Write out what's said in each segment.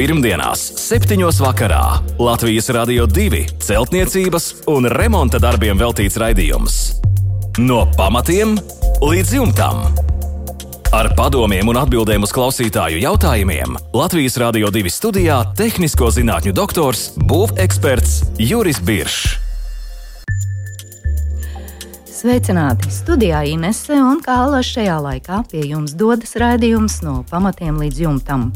Pirmdienās, 7. vakarā Latvijas Rādio 2 celtniecības un remonta darbiem veltīts raidījums. No pamatiem līdz jumtam. Ar padomiem un atbildēm uz klausītāju jautājumiem Latvijas Rādio 2 studijā - tehnisko zinātņu doktors, būveksperts Juris Biršs. Sveicināti! Studijā Inese un Kāla šajā laikā pie jums dodas raidījums no pamatiem līdz jumtam.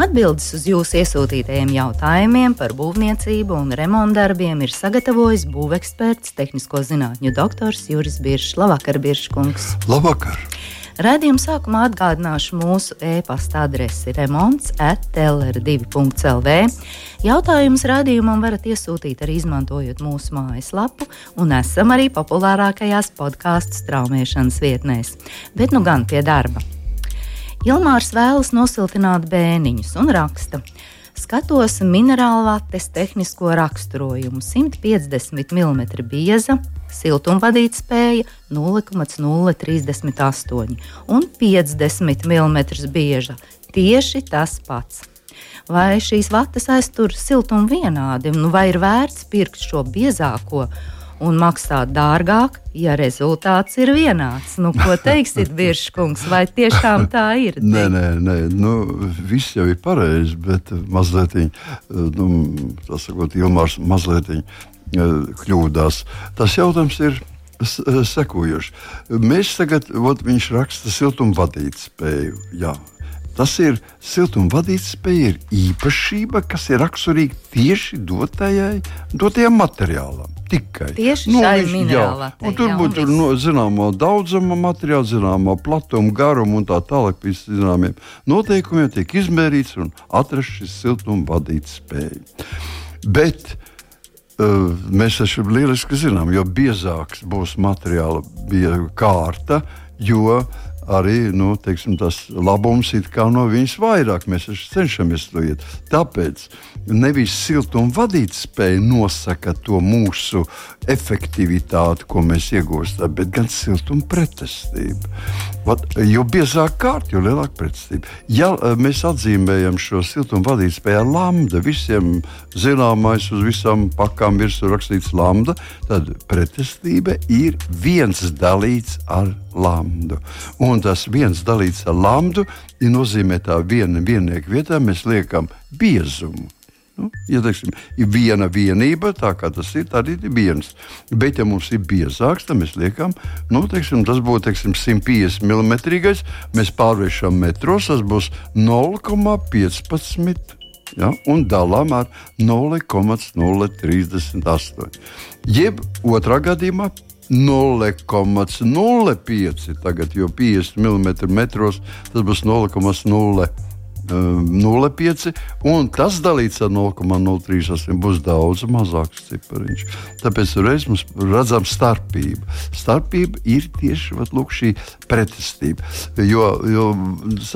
Atbildes uz jūsu iesūtītajiem jautājumiem par būvniecību un remontdarbiem ir sagatavojis būveksperts, tehnisko zinātņu doktors Juris Biršs. Labvakar, Birškungs! Labvakar! Radījuma sākumā atgādināšu mūsu e-pasta adresi remonds atLR2.CLV. Jautājumus radījumam varat iesūtīt arī izmantojot mūsu mājaslapu, un esam arī populārākajās podkāstu straumēšanas vietnēs. Bet nu gan pie darba. Ilmārs vēlas nosiltināt bēniņus un raksta. Skatos minerālvates tehnisko raksturojumu 150 mm bieza, siltumvadīt spēja 0,038 un 50 mm bieža. Tieši tas pats. Vai šīs vatas aiztur siltumu vienādi, nu vai ir vērts pirkt šo biezāko? Un maksāt dārgāk, ja rezultāts ir vienāds. Nu, ko teiksit, Biržkungs, vai tiešām tā ir? Nē, nē, nē. Nu, viss jau ir pareizi, bet mazliet, nu, tas sakot, Ilmārs mazliet eh, kļūdās. Tas jautājums ir eh, sekojošs. Mēs tagad, ot, viņš raksta siltumvadīt spēju. Jā. Tas ir siltumvadītspēja, ir īpašība, kas ir raksturīga tieši dotajai, dotajam materiālam. Tikai tieši nu, šai minerālā. Tur būtu no, zināmā daudzuma materiāla, zināmā platuma, garuma un tā tālāk. Pēc zināmiem noteikumiem tiek izmērīts un atrasts šis siltumvadītspēja. Bet uh, mēs taču lieliski zinām, jo biezāks būs materiāla kārta, jo arī nu, teiksim, tas labums ir no viņas vairāk. Mēs cenšamies to iet. Tāpēc nevis siltuma vadīt spēja nosaka to mūsu efektivitāti, ko mēs iegūstam, bet gan siltuma pretestība. Vat, jo biezāk kārt, jo lielāka pretestība. Ja e, mēs atzīmējam šo siltuma vadīt spēju ar lambda, visiem zināmais uz visām pakām virsū rakstīts lambda, tad pretestība ir viens dalīts ar lambdu. Un tas viens dalīts ar lambdu ja nozīmē tā viena viennieku vietā mēs liekam biezumu. Nu, ja teiksim, ir viena vienība, tā kā tas ir, tad ir viens. Bet, ja mums ir biezāks, tad mēs liekam, nu, teiksim, tas būtu teiksim, 150 mm. Mēs pārvēršam metros, tas būs 0,15 ja, un dalām ar 0,038. Jeb otrā gadījumā 0,05. Tagad jau 50 mm metros tas būs 0,0. 0,5 un tas dalīts ar 0,038 būs daudz mazāks cipariņš. Tāpēc reiz mums redzam starpību. Starpība ir tieši vat, lūk, šī pretestība. Jo, jo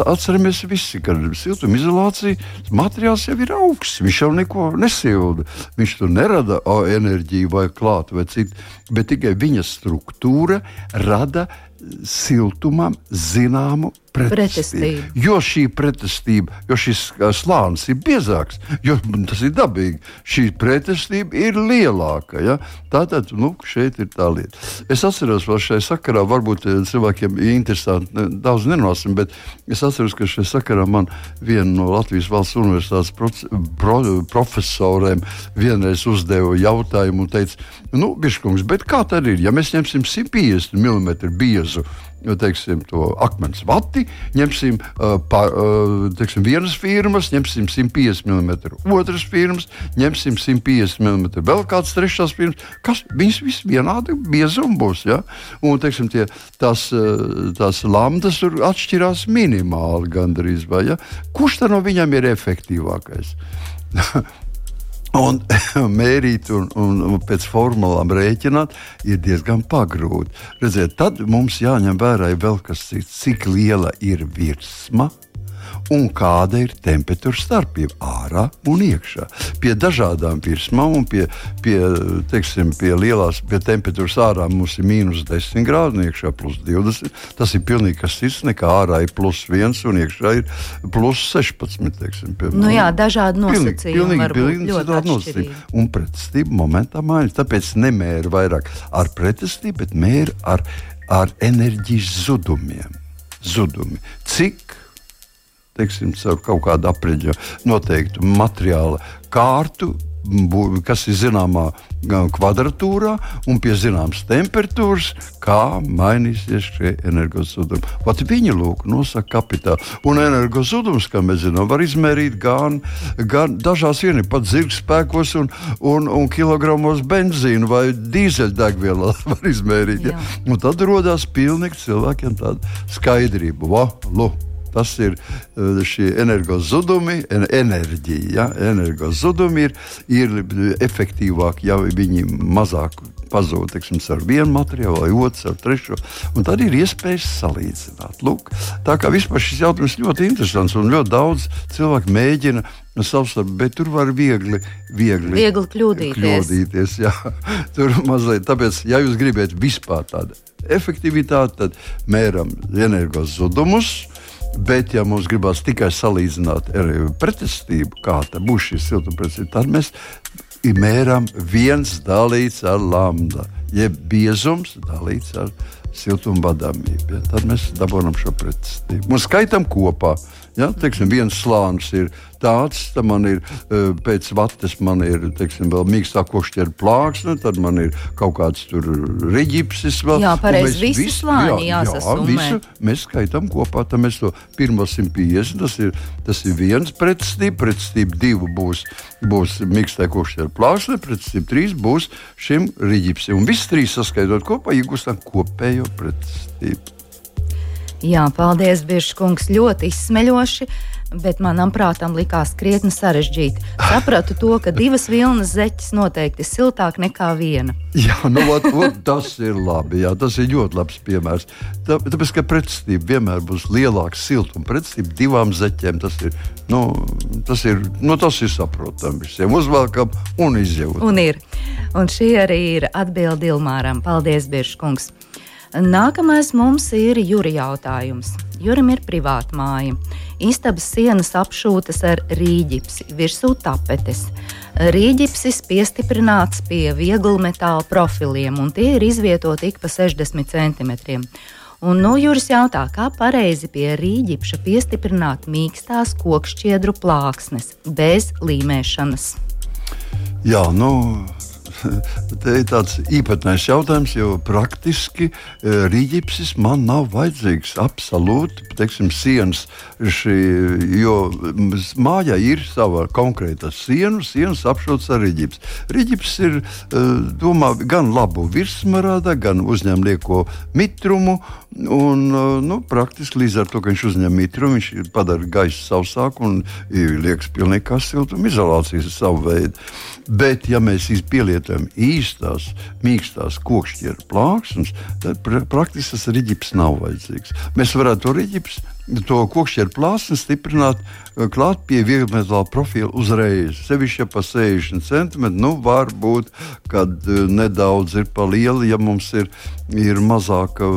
atceramies visi, ka siltumizolācija materiāls jau ir augsts. Viņš jau neko nesilda. Viņš tur nerada o, enerģiju vai klātu vai citu, bet tikai viņa struktūra rada siltumam zināmu pretestību. Jo šī pretestība, jo šis slānis ir biezāks, jo tas ir dabīgi, šī pretestība ir lielāka. Ja? Tātad nu, šeit ir tā lieta. Es atceros, ka šai sakarā varbūt cilvēkiem ir interesanti, daudz nenāsim, bet es atceros, ka šai sakarā man viena no Latvijas valsts universitātes pro, pro, profesoriem vienreiz uzdeva jautājumu un teica, nu, Biškungs, bet kā tad ir, ja mēs ņemsim 150 mm biezu? Teiksim, to akmens vati, ņemsim uh, pa, uh, teiksim, vienas firmas, ņemsim 150 mm, otras firmas, ņemsim 150 mm, vēl kādas trešās firmas. Kas, viņas visas vienādi biezumi būs. Ja? Un, teiksim, tie, tās, uh, tās lambdas tur atšķirās minimāli gandrīz. Vai, ja? Kurš no viņiem ir efektīvākais? Un mērīt un, un, pēc formulām rēķināt ir diezgan pagrūti. Redziet, tad mums jāņem vērā vēl kas cits, cik liela ir virsma un kāda ir temperatūra starpība ārā un iekšā. Pie dažādām virsmām un pie, pie, teiksim, pie lielās pie temperatūras ārā mums ir mīnus 10 grādi, un iekšā plus 20. Tas ir pilnīgi kas cits nekā ārā ir plus 1 un iekšā ir plus 16. Teiksim, piemēram. nu jā, dažādi nosacījumi. Pilnīgi, pilnīgi citādi nosacījumi. Un pretestība momentā mainās. Tāpēc nemēra vairāk ar pretestību, bet mēra ar, ar enerģijas zudumiem. Zudumi. Cik teiksim, caur kaut kādu apreģa noteiktu materiāla kārtu, kas ir zināmā kvadratūrā un pie zināmas temperatūras, kā mainīsies šie energozudumi. Pat viņi lūk, nosaka kapitālu. Un energozudums, kā mēs zinām, var izmērīt gan, gan dažās vienībās, pat zirga spēkos un, un, un kilogramos benzīnu vai dīzeļdegvielā var izmērīt. Ja? Un tad radās pilnīgi cilvēkiem tāda skaidrība. Va, lu, Tas ir eh, šie energozudumi, enerģija. Ja? Energozudumi ir, ir efektīvāki, ja viņi mazāk pazūd teiksim, ar vienu materiālu, vai otru, ar trešo. Tad ir iespējas salīdzināt. Lūk, tā kā vispār šis jautājums ļoti interesants un ļoti daudz cilvēku mēģina savstarpēji, bet tur var viegli, viegli, viegli kļūdīties. kļūdīties jā. Tur mazliet, tāpēc, ja jūs gribat vispār tādu efektivitāti, tad mēram energos zudumus Bet, ja mums gribās tikai salīdzināt pretestību, kāda būs šī siltumpretstība, tad mēs mērām viens dalīts ar lambda, jeb biezums dalīts ar siltumvadāmību. Ja? Tad mēs dabūjam šo pretestību. Mums skaitam kopā. Ja, teiksim, viens slānis ir tāds, tad man ir e, pēc vates, man ir teiksim, vēl mīkstā košķera plāksne, tad man ir kaut kāds tur reģipsis. Vēl, jā, pareizi, visi visu, slāņi jā, jāsasumē. Jā, visu mēs skaitām kopā, tad mēs to pirmo 150, tas ir, tas ir viens pretstība, pretstība divu būs, būs mīkstā košķera plāksne, pretstība trīs būs šim reģipsim. Un viss trīs saskaitot kopā, iegūstam kopējo pretstību. Jā, paldies, Biržkungs, ļoti izsmeļoši. Bet manam prātam likās krietni sarežģīti. Sapratu to, ka divas vilnas zeķes noteikti ir siltāk nekā viena. Jā, nu, ot, ot, tas ir labi. Jā, tas ir ļoti labs piemērs. Tā, tāpēc, ka pretestība vienmēr būs lielāka siltuma pretestība divām zeķēm. Tas ir, nu, tas ir, nu, tas ir saprotami. Visiem uzvelkam un izjūtam. Un ir. Un šī arī ir atbilde Ilmāram. Paldies, Biržkungs! Nākamais mums ir jūra jautājums. Jurim ir privāta māja. Istabas sienas apšūtas ar rīģipsi, virsū tapetes. Rīģipsis piestiprināts pie viegla metāla profiliem, un tie ir izvietoti ik pa 60 cm. Un nu, Juris jautā, kā pareizi pie rīģipša piestiprināt mīkstās kokšķiedru plāksnes bez līmēšanas. Jā, nu, Te ir tāds īpatnējs jautājums, jo praktiski e, rīķipsis man nav vajadzīgs. Absolūti, teiksim, sienas. Šī, jo mājā ir sava konkrēta siena, sienas apšauts ar rīķipsi. Rīķips ir e, domā, gan labu virsmarāda, gan uzņem lieko mitrumu. Un, e, nu, praktiski līdz ar to, ka viņš uzņem mitrumu, viņš padara gaisu sausāku un liekas pilnīgi kā siltumizolācijas savu veidu. Bet, ja mēs pielietojam īstās, mīkstās kokšķieru plāksnes, tad pra praktiski tas riģips nav vajadzīgs. Mēs varētu to riģips, to kokšķieru plāksni stiprināt eh, klāt pie vieglametāla profila uzreiz. Sevišķi, ja pa 60 centimetri, nu, var būt, kad uh, nedaudz ir pa liela, ja mums ir, ir mazāka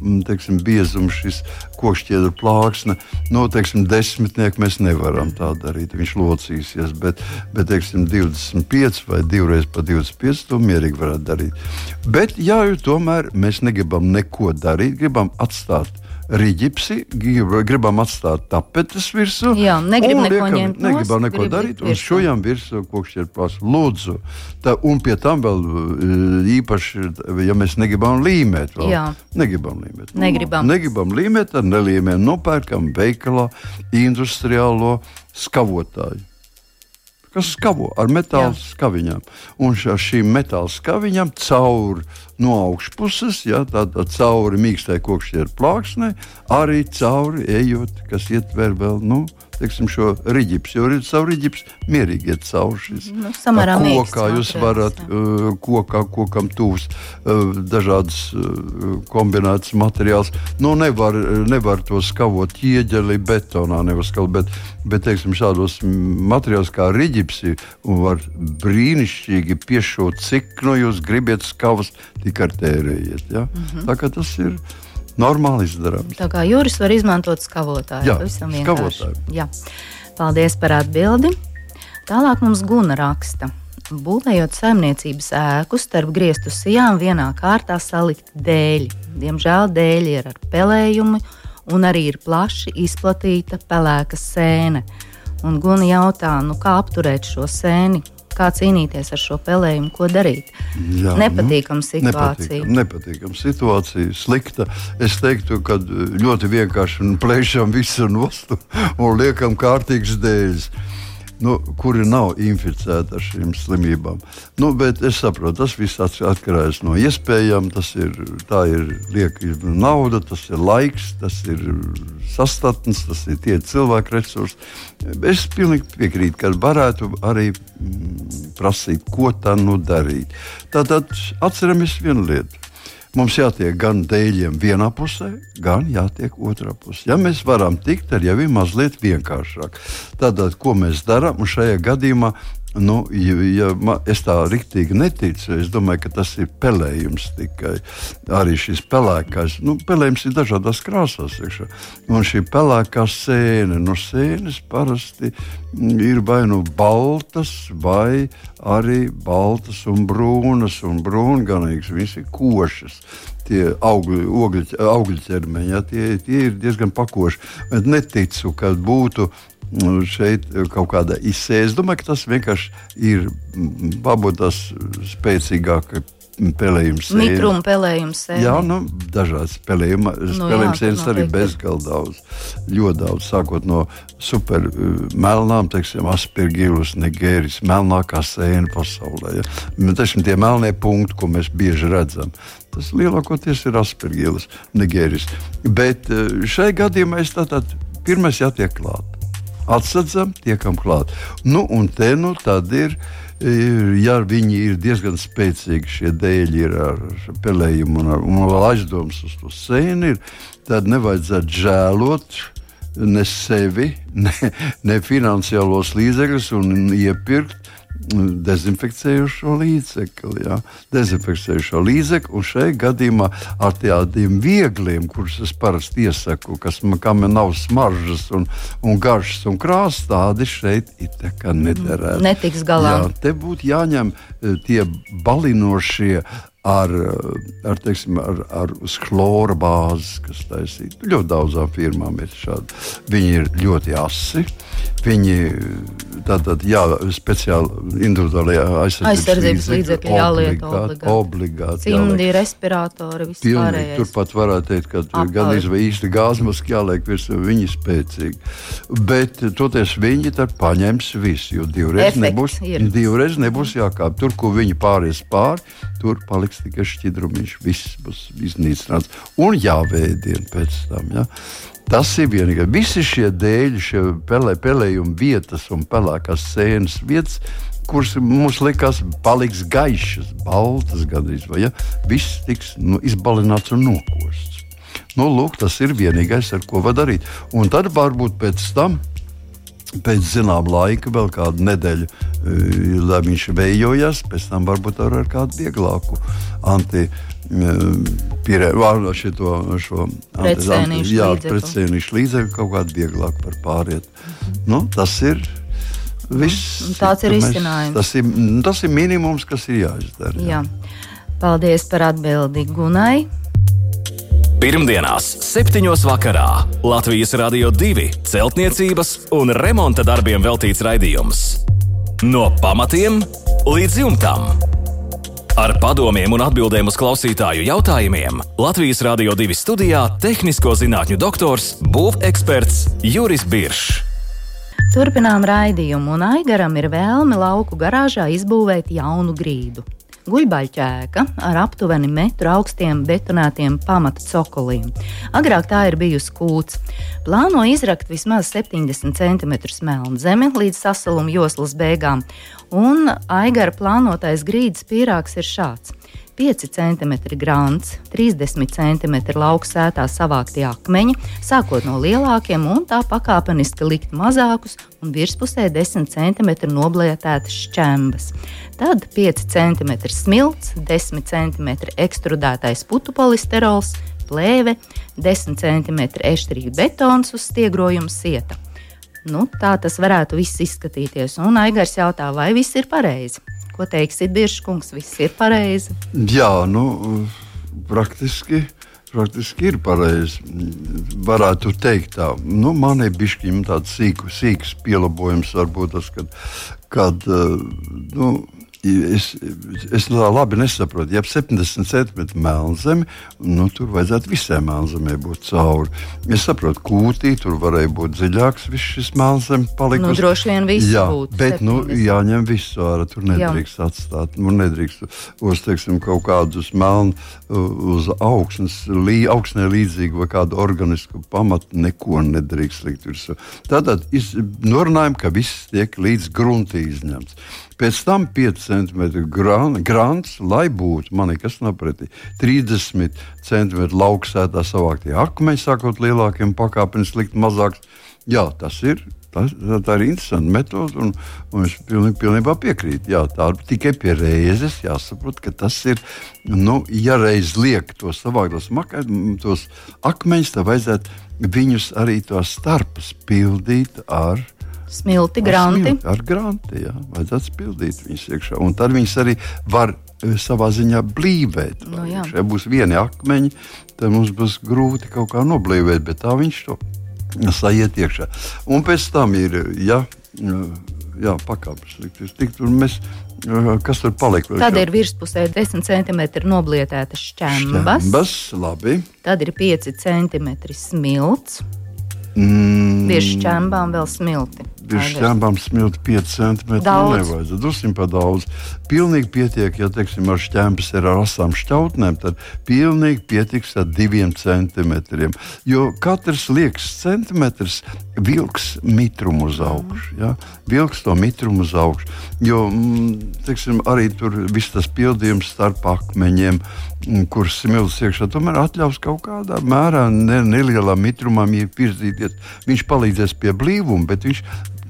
teiksim, biezums šis kokšķiedra plāksne. Nu, teiksim, desmitnieku mēs nevaram tā darīt. Viņš locīsies, bet, bet teiksim, 25 vai divreiz pa 25 to mierīgi varētu darīt. Bet, jā, tomēr mēs negribam neko darīt, gribam atstāt rīķipsi, gribam atstāt tapetes virsū. Jā, negribam neko liekam, ņemt. Negribam neko darīt un šojam virsū kokšķerpās. Lūdzu. Tā, un pie tam vēl e, īpaši, ja mēs negribam līmēt. Vēl, Jā. Negribam līmēt. Negribam. Nu, negribam līmēt, tad nelīmējam. Nopērkam veikalā industriālo skavotāju kas skavo ar metāla skaviņām. Un ar šīm metāla skaviņām cauri no augšpuses, ja, tāda cauri mīkstai kokšķieru plāksnē, arī cauri ejot, kas ietver vēl nu, teiksim, šo riģips, jo caur riģips mierīgi iet cauri šis. Nu, samērā mīksts kokā jūs varat, uh, kokā, kokam tūs, uh, dažādas uh, kombinētas materiāls. Nu, nevar, nevar to skavot ķieģeli betonā, nevar skavot, bet, bet teiksim, šādos materiālos kā riģipsi var brīnišķīgi piešūt, cik nu jūs gribat skavas, tik ar tērējiet. Ja? Mm. -hmm. Tā kā tas ir normāli izdarāms. Tā kā jūras var izmantot skavotāju. Jā, pavisam vienkārši. Jā. Paldies par atbildi. Tālāk mums guna raksta. Būvējot saimniecības ēku starp griestu sijām, vienā kārtā salikt dēļi. Diemžēl dēļi ir ar pelējumu, un arī ir plaši izplatīta pelēka sēne. Un Guna jautā, nu kā apturēt šo sēni, kā cīnīties ar šo pelējumu, ko darīt. Jā, Nepatīkama situācija. Nepatīkama, nepatīkama situācija, slikta. Es teiktu, ka ļoti vienkārši un plēšam visu nost un liekam kārtīgas dēļas. Nu, kuri nav inficēti ar šīm slimībām. Nu, bet es saprotu, tas viss atkarīgs no iespējām. Tas ir, ir lieka nauda, tas ir laiks, tas ir sastatnes, tas ir tie cilvēku resursi. Es pilnīgi piekrītu, ka varētu arī mm, prasīt, ko tā nu darīt. Tātad atceramies vienu lietu. Mums jātiek gan dēļiem vienā pusē, gan jātiek otrā pusē. Ja mēs varam tikt, tad jau ir mazliet vienkāršāk. Tātad, ko mēs darām, un šajā gadījumā, nu, ja, ja es tā rīktīgi neticu, es domāju, ka tas ir pelējums tikai. Arī šis pelēkais, nu, pelējums ir dažādās krāsās. Iekšā. Un šī pelēkā sēne, no sēnes parasti mm, ir vai nu baltas, vai arī baltas un brūnas, un brūnganīgas, viņas ir košas tie augļu, ķermeņi, ja, tie, tie ir diezgan pakoši. Bet neticu, ka būtu šeit kaut kāda izsēja. Es domāju, ka tas vienkārši ir mm, varbūt tas spēcīgākais. Mitruma pelējums. sēnē. Jā, nu, dažādas spēlējuma, Nu, spēlējuma jā, sēnes arī bezgalīgi daudz. Ļoti daudz, sākot no super uh, melnām, teiksim, aspergilus, negēris, melnākā sēna pasaulē. Ja? Nu, Teiksim, tie melnie punkti, ko mēs bieži redzam. Tas lielākoties ir aspergilus, negēris. Bet uh, šai gadījumā es tātad pirmais jātiek klāt. Atsadzam, tiekam klāt. Nu, un te nu tad ir ir, ja viņi ir diezgan spēcīgi, šie dēļi ir ar pelējumu un, ar, un vēl aizdomas uz to sēni, ir, tad nevajadzētu žēlot ne sevi, ne, ne finansiālos līdzekļus un iepirkt dezinfekcējošo līdzekli. Ja? Dezinfekcējošo līdzekli, un šajā gadījumā ar tādiem viegliem, kurus es parasti iesaku, kas man, kam nav smaržas un, un garšas un krāsas, tādi šeit it kā nederētu. Netiks galā. Jā, te būtu jāņem eh, tie balinošie. Ar, eh, ar, teiksim, ar, ar uz chlora bāzes, kas taisīta. Ļoti daudzām firmām ir šādi. Viņi ir ļoti asi. Viņi tātad, jā, speciāli individuālajā aizsardzības, līdzekļi jālieto obligāti. obligāti Cimdi, jāliek. respiratori, viss pārējais. turpat varētu teikt, ka gan izvēlēt īsti gāzmaski jāliek virsū, viņi spēcīgi. Bet toties viņi tad paņems visu, jo divreiz Efekts nebūs, ir. divreiz nebūs jākāp. Tur, kur viņi pāries pāri, tur paliks tikai šķidrumiņš, viss būs iznīcināts un jāveidina pēc tam. Ja? Tas ir vienīgais. Visi šie dēļi, šie pelē, pelējuma vietas un pelēkās sēnes vietas, kuras mums likās, paliks gaišas, baltas gandrīz, vai ja? viss tiks nu, izbalināts un nokosts. Nu, lūk, tas ir vienīgais, ar ko var darīt. Un tad varbūt pēc tam pēc zināma laika, vēl kādu nedēļu, eh, lai viņš vējojas, pēc tam varbūt ar, kādu vieglāku anti. Pierādījis šo, šo Pretcēnīšu jā, līdzekli. kaut kādu vieglāku par pāriet. Nu, tas ir viss. Un tāds ir izcinājums. Tas ir, tas ir minimums, kas ir jāizdara. Jā. Paldies par atbildi Gunai. Pirmdienās, 7. vakarā Latvijas Rādio 2 celtniecības un remonta darbiem veltīts raidījums. No pamatiem līdz jumtam. Ar padomiem un atbildēm uz klausītāju jautājumiem Latvijas Rādio 2 studijā - tehnisko zinātņu doktors, būveksperts Juris Biršs. Turpinām raidījumu, un Aigaram ir vēlme lauku garāžā izbūvēt jaunu grīdu. Guļbaļķēka ar aptuveni metru augstiem betonētiem pamata cokoliem. Agrāk tā ir bijusi kūts. Plāno izrakt vismaz 70 cm melnu zemi līdz sasaluma joslas beigām, un Aigara plānotais grīdas pīrāgs ir šāds. 5 cm grāns, 30 cm lauksētā savāktie akmeņi, sākot no lielākiem un tā pakāpeniski likt mazākus un virspusē 10 cm noblietētas šķembas. Tad 5 cm smilts, 10 cm ekstrudētais putu polisterols, plēve, 10 cm eštrīga betons uz stiegrojuma sieta. Nu, tā tas varētu viss izskatīties, un Aigars jautā, vai viss ir pareizi. Ko teiksit, Biržkungs, viss ir pareizi? Jā, nu, praktiski. Praktiski ir pareizi. Varētu teikt, tā. Nu, man ir bijis tāds sīks, sīks pielabojums, varbūt tas, kad, kad nu, Es, es labi nesaprotu, ja 70 centimetri melnzeme, nu, tur vajadzētu visai melnzemē būt cauri. Es saprotu, kūtī tur varēja būt dziļāks, viss šis melnzeme palika. Nu, droši vien viss Jā, būtu. Bet, 70. nu, jāņem viss ārā, tur nedrīkst Jā. atstāt. Nu, nedrīkst uz, teiksim, kaut kādus melnu, uz augsnes, lī, augsnē līdzīgu vai kādu organisku pamatu, neko nedrīkst likt virsū. Tātad norunājam, ka viss tiek līdz gruntī izņemts. Pēc tam 5 cm grāns, lai būtu, man nekas nav pretī, 30 cm lauksētā savāktie akmeņi, sākot lielākiem pakāpēm, slikt mazāks. Jā, tas ir. Tā, tā ir interesanta metode, un, un es pilnībā, pilnībā piekrītu. Jā, tā ir tikai pie reizes jāsaprot, ka tas ir. Nu, ja reiz liek to savākt, tos, tos akmeņus, tad vajadzētu viņus arī tos starpus pildīt ar Smilti, granti. Smilti, ar granti, jā, vajadzētu pildīt viņus iekšā. Un tad viņas arī var e, savā ziņā blīvēt. No, nu jā. ja būs vieni akmeņi, tad mums būs grūti kaut kā noblīvēt, bet tā viņš to sajiet iekšā. Un pēc tam ir, ja, jā, pakāpes. Tik, tur mēs kas tur palika. Tad ir virspusē 10 cm noblietētas šķembas. šķembas labi. Tad ir 5 cm smilts. Mm. Virs šķembām vēl smilti. Virs šķembām smilti 5 cm. Nu, nevajadzētu drusku pa daudz. Pilnīgi pietiek, ja teiksim, ar šķēmas ir ar asām šķautnēm, tad pilnīgi pietiks ar diviem centimetriem. Jo katrs liekas centimetrs vilks mitrumu uz augšu. Ja? Vilks to mitrumu uz augšu. Jo mm, teiksim, arī tur viss tas pildījums starp akmeņiem, mm, kurus smilts iekšā, tomēr atļaus kaut kādā mērā ne, nelielā mitrumā ievirzīties. Viņš palīdzēs pie blīvuma, bet viņš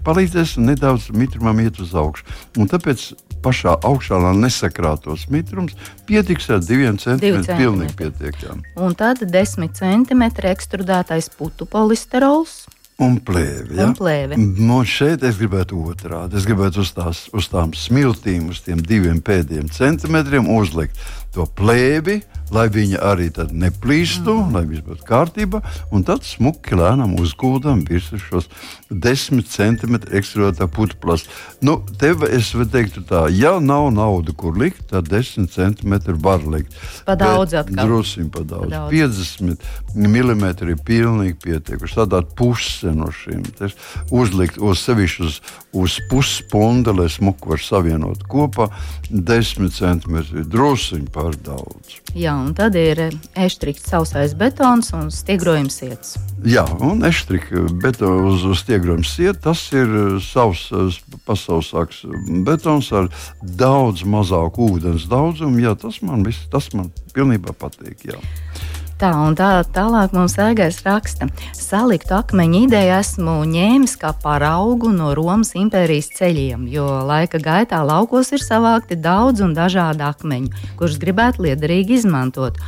palīdzēs nedaudz mitrumam iet uz augšu. Un tāpēc pašā augšā, lai nesakrātos mitrums, pietiks ar diviem centimetriem. Pilnīgi pietiek. Jā. Un tad desmit centimetri ekstrudētais putu polisterols. Un plēve. Ja? Un plēve. Man šeit es gribētu otrādi. Es gribētu uz, tās, uz tām smiltīm, uz tiem diviem pēdējiem centimetriem uzlikt to plēvi, lai viņa arī neplīstu, mm. lai viss būtu kārtībā. Un tad smuki lēnām uzgūdam virsū šos desmit centimetru ekstrētā putekļus. Nu, tev es teiktu tā, ja nav nauda, kur likt, tad desmit centimetri var likt. Pa daudz atkal. Drusim pa daudz. Pa daudz. 50 mm ir pilnīgi pietiekuši. Tādā puse no šīm uzlikt uz sevišķi uz, uz puspundi, lai smuku var savienot kopā. 10 centimetri drusim par daudz. Jā, un tad ir eštrikts sausais betons un stiegrojums sietas. Jā, un betons uz, uz stiegrojums sietas tas ir savs pasausāks betons ar daudz mazāku ūdens daudzumu. Jā, tas man, viss, tas man pilnībā patīk. Jā. Tā un tā tālāk mums ēgais raksta. Saliktu akmeņu ideju esmu ņēmis kā paraugu no Romas impērijas ceļiem, jo laika gaitā laukos ir savākti daudz un dažādi akmeņi, kurus gribētu liederīgi izmantot.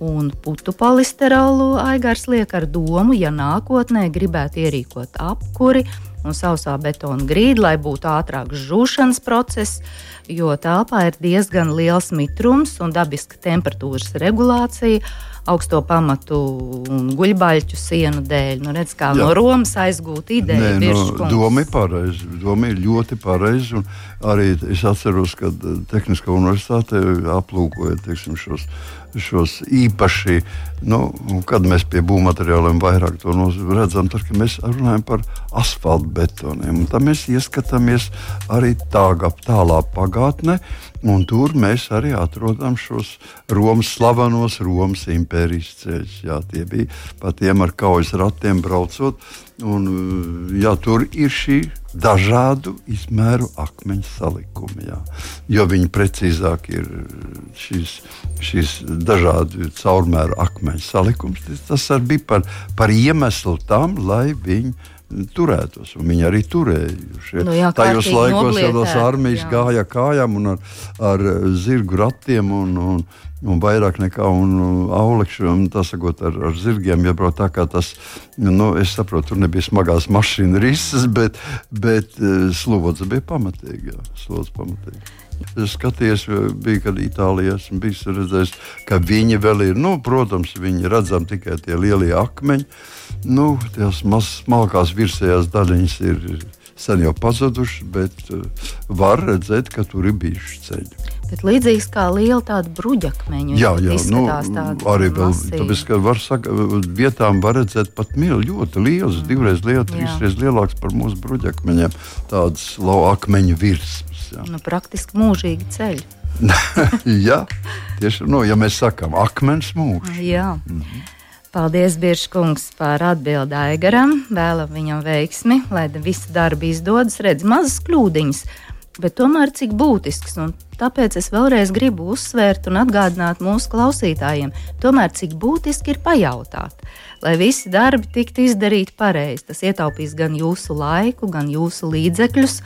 Un putu polisterolu aigars liek ar domu, ja nākotnē gribētu ierīkot apkuri un sausā betona grīdu, lai būtu ātrāks žūšanas process, jo telpā ir diezgan liels mitrums un dabiska temperatūras regulācija augsto pamatu un guļbaļķu sienu dēļ. Nu, redz, kā Jā. no Romas aizgūt ideju. Nē, no, doma ir pareiza. Doma ir ļoti pareiza. Arī es atceros, ka Tehniskā universitāte aplūkoja teiksim, šos šos īpaši, nu, kad mēs pie būvmateriāliem vairāk to redzam, tad mēs runājam par asfaltam betoniem. Tad mēs ieskatāmies arī tālāk, tālā pagātnē. Un tur mēs arī atrodam šos Romas slavenos Romas impērijas ceļus. Jā, tie bija pa tiem ar kaujas ratiem braucot. Un, jā, tur ir šī dažādu izmēru akmeņu salikumi. Jā. Jo viņi precīzāk ir šīs, šīs dažādu caurmēru akmeņu salikums. Tas arī bija par, par iemeslu tam, lai viņi turētos. Viņi arī turējuši. Nu, jā, Tajos laikos jau tās armijas jā. gāja kājām un ar, ar zirgu ratiem. Un, un, Un vairāk nekā aulekšu, un tas sakot, ar, ar zirgiem iebraukt tā, kā tas, nu, es saprotu, tur nebija smagās mašīnas rises, bet, bet eh, slodze bija pamatīga. Es skatījos, bija, kad Itālijā esmu bijis redzējis, ka viņi vēl ir, nu, protams, viņi redzam tikai tie lielie akmeņi. Nu, tās mazas, smalkās virsējās daļiņas ir sen jau pazudušas, bet uh, var redzēt, ka tur ir bijuši ceļi. Bet līdzīgs kā liela tāda bruģakmeņa. Jā, jā nu, arī vēl tāpēc, ka var saka, vietām var redzēt pat mil, ļoti liels, mm. divreiz liels, trīsreiz lielāks par mūsu bruģakmeņiem. Tādas laukakmeņu virsmas. Jā. Nu, praktiski mūžīgi ceļi. jā, tieši nu, ja mēs sakām, akmens mūžs. Jā. Mm -hmm. Paldies, Biržkungs, par atbildi Aigaram. Vēlam viņam veiksmi, lai visi darbi izdodas, redz mazas kļūdiņas, bet tomēr cik būtisks. Un tāpēc es vēlreiz gribu uzsvērt un atgādināt mūsu klausītājiem, tomēr cik būtiski ir pajautāt, lai visi darbi tiktu izdarīti pareizi. Tas ietaupīs gan jūsu laiku, gan jūsu līdzekļus,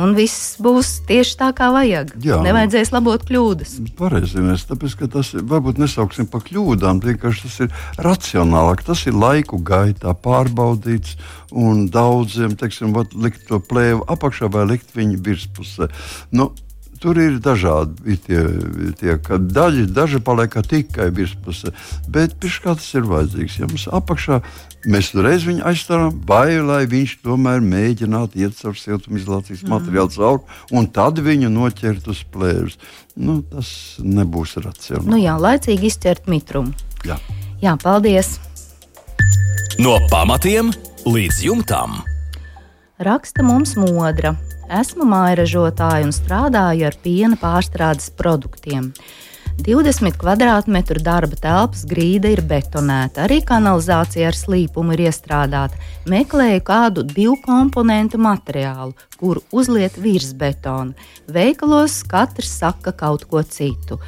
un viss būs tieši tā, kā vajag. Jā. Nevajadzēs labot kļūdas. Pareizi, mēs tāpēc, ka tas varbūt nesauksim par kļūdām, vienkārši tas ir racionālāk, tas ir laiku gaitā pārbaudīts un daudziem, teiksim, likt to plēvu apakšā vai likt viņu virspusē. Nu, Tur ir dažādi tie, tie daļi, daži paliek tikai virspusē, bet kā tas ir vajadzīgs. Ja mums apakšā mēs reiz viņu aizstāvam, vai lai viņš tomēr mēģinātu iet caur siltumizolācijas mm. materiālu cauri, un tad viņu noķert uz plēves. Nu, tas nebūs racionāli. Nu jā, laicīgi izķert mitrumu. Jā. jā, paldies! No pamatiem līdz jumtam. Raksta mums modra. Esmu mājražotāja un strādāju ar piena pārstrādes produktiem. 20 km2 darba telpas grīda ir betonēta, arī kanalizācija ar slīpumu ir iestrādāta. Meklēju kādu divu komponentu materiālu, kuru uzliet virs betona. Veikalos katrs saka kaut ko citu.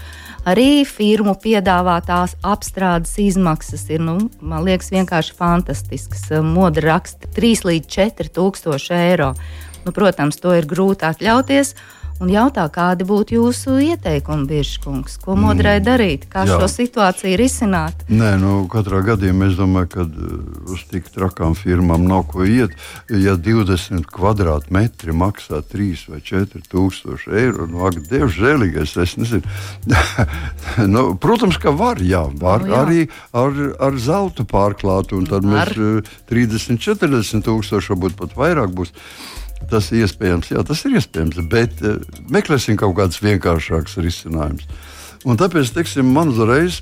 Arī firmu piedāvātās apstrādes izmaksas ir, nu, man liekas, vienkārši fantastiskas. Moda raksta 3 līdz 4 tūkstoši eiro. Nu, protams, to ir grūti atļauties. Un jautā, kādi būtu jūsu ieteikumi, Biržkungs? Ko modrai Mm. darīt? Kā Jā. šo situāciju risināt? Nē, nu, katrā gadījumā es domāju, ka uh, uz tik trakām firmām nav ko iet. Ja 20 kvadrātmetri maksā 3 vai 4 tūkstoši eiro, nu, ak, Dievs, žēlīgais, es nezinu. nu, protams, ka var, jā, var Nu, jā. arī ar, ar zeltu pārklāt, un tad Var. mēs uh, 30, 40 tūkstoši, varbūt pat vairāk būs. Tas ir iespējams, jā, tas ir iespējams, bet uh, meklēsim kaut kādus vienkāršākus risinājumus. Un tāpēc, teiksim, man uzreiz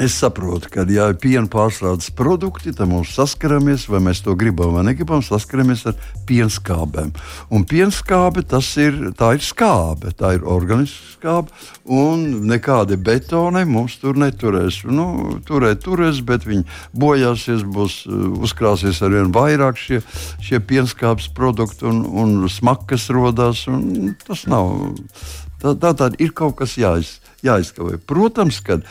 es saprotu, ka, ja ir piena pārstrādes produkti, tad mums saskaramies, vai mēs to gribam vai negribam, saskaramies ar pienskābēm. Un pienskābe tas ir, tā ir skābe, tā ir organiska skābe, un nekādi betoni mums tur neturēs. Nu, turēt, turēs, bet viņi bojāsies, būs uh, uzkrāsies ar vien vairāk šie, šie pienskābes produkti, un, un smakas rodās. Un tas nav. Tā, tā tad ir kaut kas jāiz, jāizkavē. Protams, kad,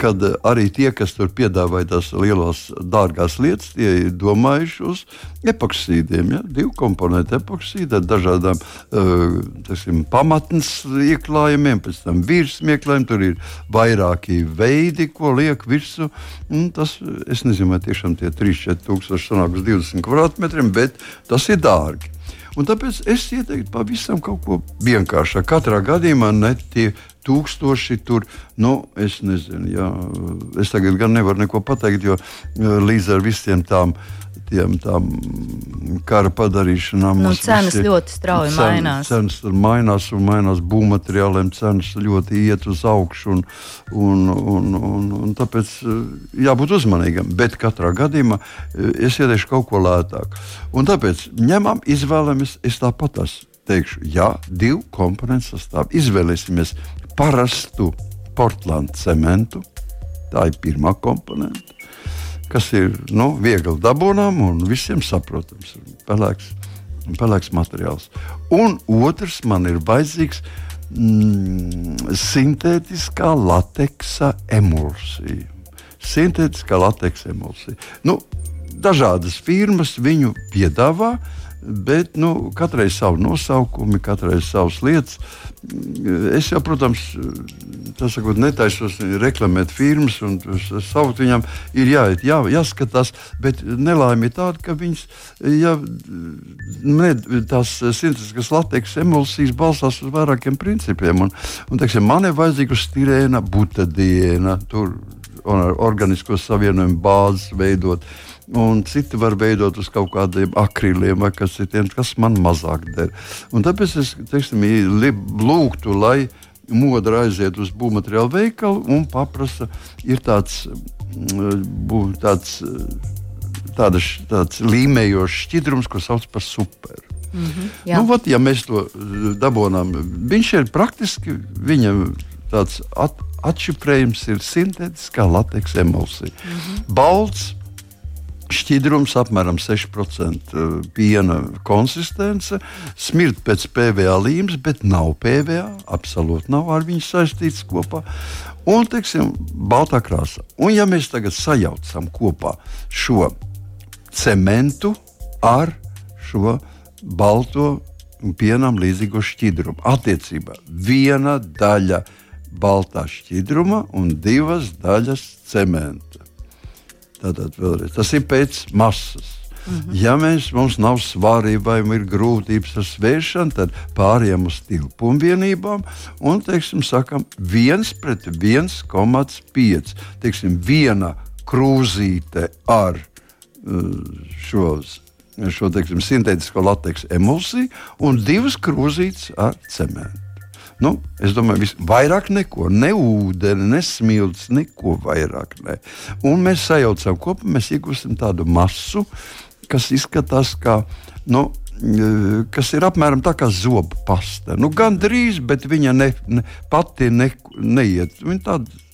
kad arī tie, kas tur piedāvāja tās lielās, dārgās lietas, tie ir domājuši uz epoksīdiem. Ja? Divu komponentu epoksīdu ar dažādām uh, teiksim, pamatnes ieklājumiem, pēc tam virsmieklājumiem. Tur ir vairāki veidi, ko liek virsū. Un Tas, es nezinu, vai tiešām tie 3-4 tūkstoši sanāk uz 20 kvadrātmetriem, bet tas ir dārgi. Un tāpēc es ieteiktu pavisam kaut ko vienkāršāku. Katrā gadījumā ne tie tūkstoši tur, nu, es nezinu, jā, es tagad gan nevaru neko pateikt, jo līdz ar visiem tām. Tiem, tām kara padarīšanām. Nu, cenas visi- ļoti strauji mainās. Cenas mainās un mainās būvmateriāliem, cenas ļoti iet uz augšu. Un, un, un, un, un tāpēc eh, jābūt uzmanīgam. Bet katrā gadījumā eh, es ieteikšu kaut ko lētāku. Un tāpēc ņemam, izvēlamies, es tāpat esmu. teikšu, jā, divu komponentu sastāvā. Izvēlēsimies parastu Portlandu cementu. Tā ir pirmā komponente, kas ir nu, viegli dabūnām un visiem saprotams. Pelēks, pelēks materiāls. Un otrs man ir vajadzīgs mm, sintētiskā lateksa emulsija. Sintētiskā lateksa emulsija. Nu, dažādas firmas viņu piedāvā, bet nu, katrai savu nosaukumu, katrai savas lietas. Es jau, protams, sakot, netaisos reklamēt firmas un saukt viņam, ir jāiet, jā, jāskatās, bet nelaime ir tāda, ka viņas, ja, ne, tās sintētiskas lateks emulsijas balstās uz vairākiem principiem. Un, un, teiksim, man ir vajadzīga stirēna, butadiena, tur organisko savienojumu bāzes veidot. Un citi var veidot uz kaut kādiem akriliem vai kas citiem, kas man mazāk der. Un tāpēc es teiksim, lūgtu, lai modra aiziet uz būvmateriālu veikalu un paprasa, ir tāds, mm, tāds, tāda, tāds līmējošs šķidrums, ko sauc par superu. Mm -hmm, nu, vat, ja mēs to dabūjām, viņš ir praktiski viņa tāds at, atšifrējums, ir sintētiskā lateksa emulsija. Mm -hmm. Balts, šķidrums, apmēram 6% eh, piena konsistence, smirt pēc PVA līmes, bet nav PVA. Absolūti nav ar viņu saistīts kopā. Un, teiksim, baltā krāsa. Un, ja mēs tagad sajaucam kopā šo cementu ar šo balto pienam līdzīgo šķidrumu, attiecībā viena daļa baltā šķidruma un divas daļas cementa. Tātad vēlreiz, tas ir pēc masas. Mm -hmm. Ja mēs, mums nav svārība vai ir grūtības ar svēršanu, tad pārējām uz tilpumu vienībām un teiksim, sakam, 1 pret 1,5. Teiksim, viena krūzīte ar uh, šos šo teiksim, sintētisko lateksu emulsiju un divas krūzītes ar cementu. Nu, es domāju, vis, vairāk neko, ne ūdeni, ne smilts, neko vairāk. Ne. Un mēs sajaucam kopā, mēs iegūstam tādu masu, kas izskatās kā. Nu, kas ir apmēram tā kā zobu pasta. Nu, Gan drīz, bet viņa ne, ne, pati ne, neiet. Viņa tāda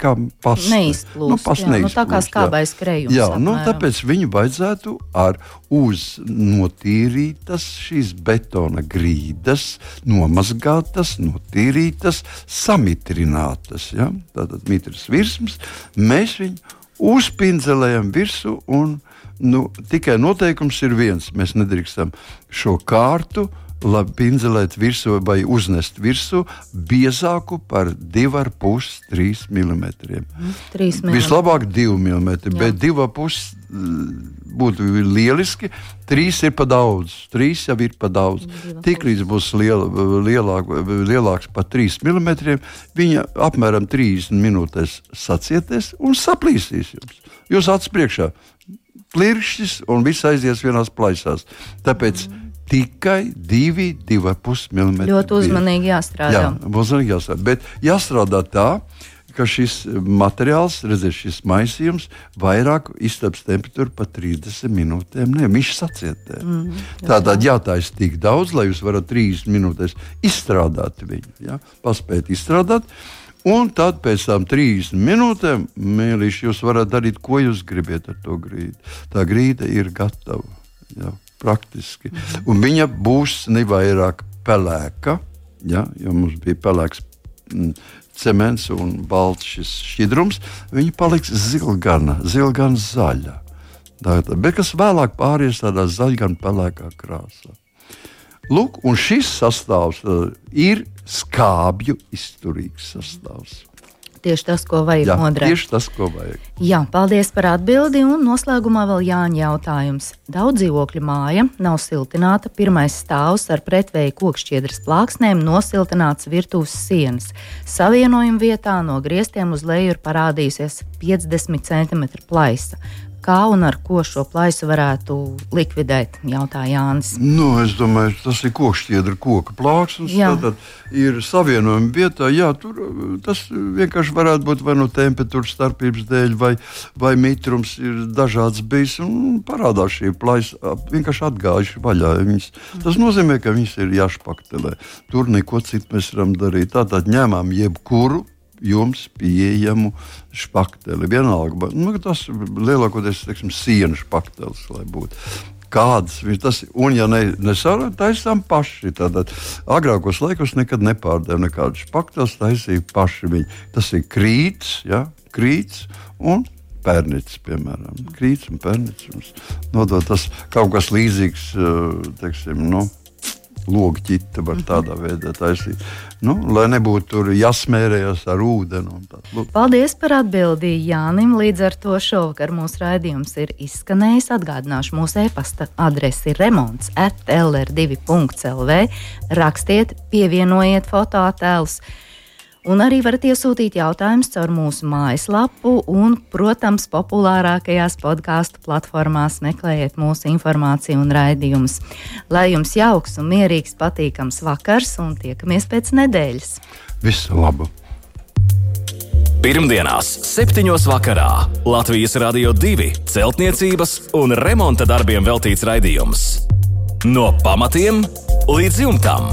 kā pasta. Neizplūst, nu, pasta jā, neizplūst, nu, tā kā skābais krējums. Jā, apmēram. nu, tāpēc viņu vajadzētu ar uz notīrītas šīs betona grīdas, nomazgātas, notīrītas, samitrinātas. Ja? Tātad mitrs virsmas, mēs viņu uzpindzelējam virsū un nu, tikai noteikums ir viens. Mēs nedrīkstam šo kārtu labi pinzelēt virsū vai uznest virsū biezāku par 2,5-3 mm. Mm, 3 mm. Vislabāk 2 mm, Jā. bet 2,5 būtu lieliski. 3 ir pa daudz, 3 jau ir pa daudz. Tiklīdz būs liela, lielāk, lielāks par 3 mm, viņa apmēram 30 minūtēs sacieties un saplīsīs jums. Jūs acis priekšā plirkšķis un viss aizies vienās plaisās. Tāpēc mm tikai 2,5 mm. Ļoti uzmanīgi jāstrādā. Jā, uzmanīgi jāstrādā. Bet jāstrādā tā, ka šis materiāls, redziet, šis maisījums vairāk iztaps temperatūru par 30 minūtēm. Nē, viņš sacietē. Mm, Tātad jātaisa tik daudz, lai jūs varat 30 minūtēs izstrādāt viņu. Ja? Paspēt izstrādāt. Un tad pēc tam 30 minūtēm, mīlīši, jūs varat darīt, ko jūs gribat ar to grīdu. Tā grīda ir gatava. Ja? Praktiski. Un viņa būs ne vairāk pelēka, ja, jo mums bija pelēks mm, cements un balts šis šķidrums, viņa paliks zilgana, zilgana zaļa. Tātad, bet kas vēlāk pāries tādā zaļgana pelēkā krāsā. Lūk, un šis sastāvs uh, ir skābju izturīgs sastāvs. Tieši tas, ko vajag Jā, modrē. Tieši tas, ko vajag. Jā, paldies par atbildi. Un noslēgumā vēl Jāņa jautājums. Daudz dzīvokļu māja nav siltināta. Pirmais stāvs ar pretvēju kokšķiedras plāksnēm nosiltināts virtuves sienas. Savienojuma vietā no griestiem uz leju ir parādījusies 50 cm plaisa. Kā un ar ko šo plaisu varētu likvidēt, jautā Jānis. Nu, es domāju, tas ir kokšķiedra koka plāksnes. Tad ir savienojumi vietā. Jā, tur tas vienkārši varētu būt vai no nu temperatūras starpības dēļ, vai, vai mitrums ir dažāds bijis. Parādās šī plaisa vienkārši atgājuši vaļā. Viņas, tas nozīmē, ka viņas ir jāšpaktelē. Tur neko citu mēs varam darīt. Tātad ņemam jebkuru jums pieejamu špakteli. Vienalga, nu, tas lielākoties ir sienas špaktelis, lai būtu. Kādas tas ir? Un, ja ne, nesarunājam, taisām paši. Tad agrākos laikos nekad nepārdeva nekādas špakteles, taisīja paši viņi. Tas ir krīts, ja, krīts un pērnītis, piemēram. Krīts un pērnītis. Nodot tas kaut kas līdzīgs, eh, teiksim, nu, logu ķita var tādā veidā taisīt. Nu, lai nebūtu tur jāsmērējas ar ūdeni. Paldies par atbildi Jānim. Līdz ar to šovakar mūsu raidījums ir izskanējis. Atgādināšu, mūsu e-pasta adrese ir remonds at lr2.lv. Rakstiet, pievienojiet fotoattēlus. Un arī varat iesūtīt jautājumus caur mūsu mājaslapu, un, protams, populārākajās podkāstu platformās meklējiet mūsu informāciju un raidījumus. Lai jums jauks un mierīgs, patīkams vakars, un tiekamies pēc nedēļas. Visu labu! Pirmdienās, 7. vakarā Latvijas Rādio 2 celtniecības un remonta darbiem veltīts raidījums. No pamatiem līdz jumtam!